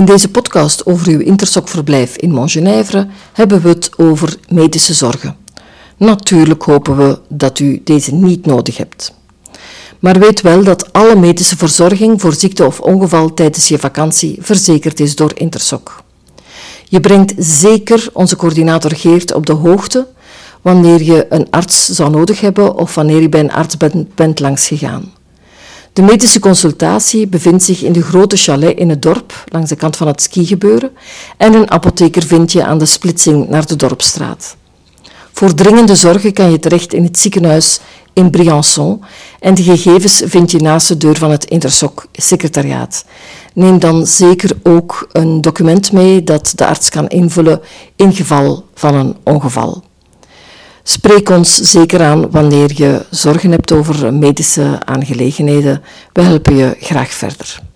In deze podcast over uw intersokverblijf in Montgenèvre hebben we het over medische zorgen. Natuurlijk hopen we dat u deze niet nodig hebt. Maar weet wel dat alle medische verzorging voor ziekte of ongeval tijdens je vakantie verzekerd is door Intersoc. Je brengt zeker onze coördinator Geert op de hoogte wanneer je een arts zou nodig hebben of wanneer je bij een arts bent, bent langsgegaan. De medische consultatie bevindt zich in de grote chalet in het dorp, langs de kant van het skigebeuren, en een apotheker vind je aan de splitsing naar de dorpstraat. Voor dringende zorgen kan je terecht in het ziekenhuis in Briançon en de gegevens vind je naast de deur van het Intersoc-secretariaat. Neem dan zeker ook een document mee dat de arts kan invullen in geval van een ongeval. Spreek ons zeker aan wanneer je zorgen hebt over medische aangelegenheden. We helpen je graag verder.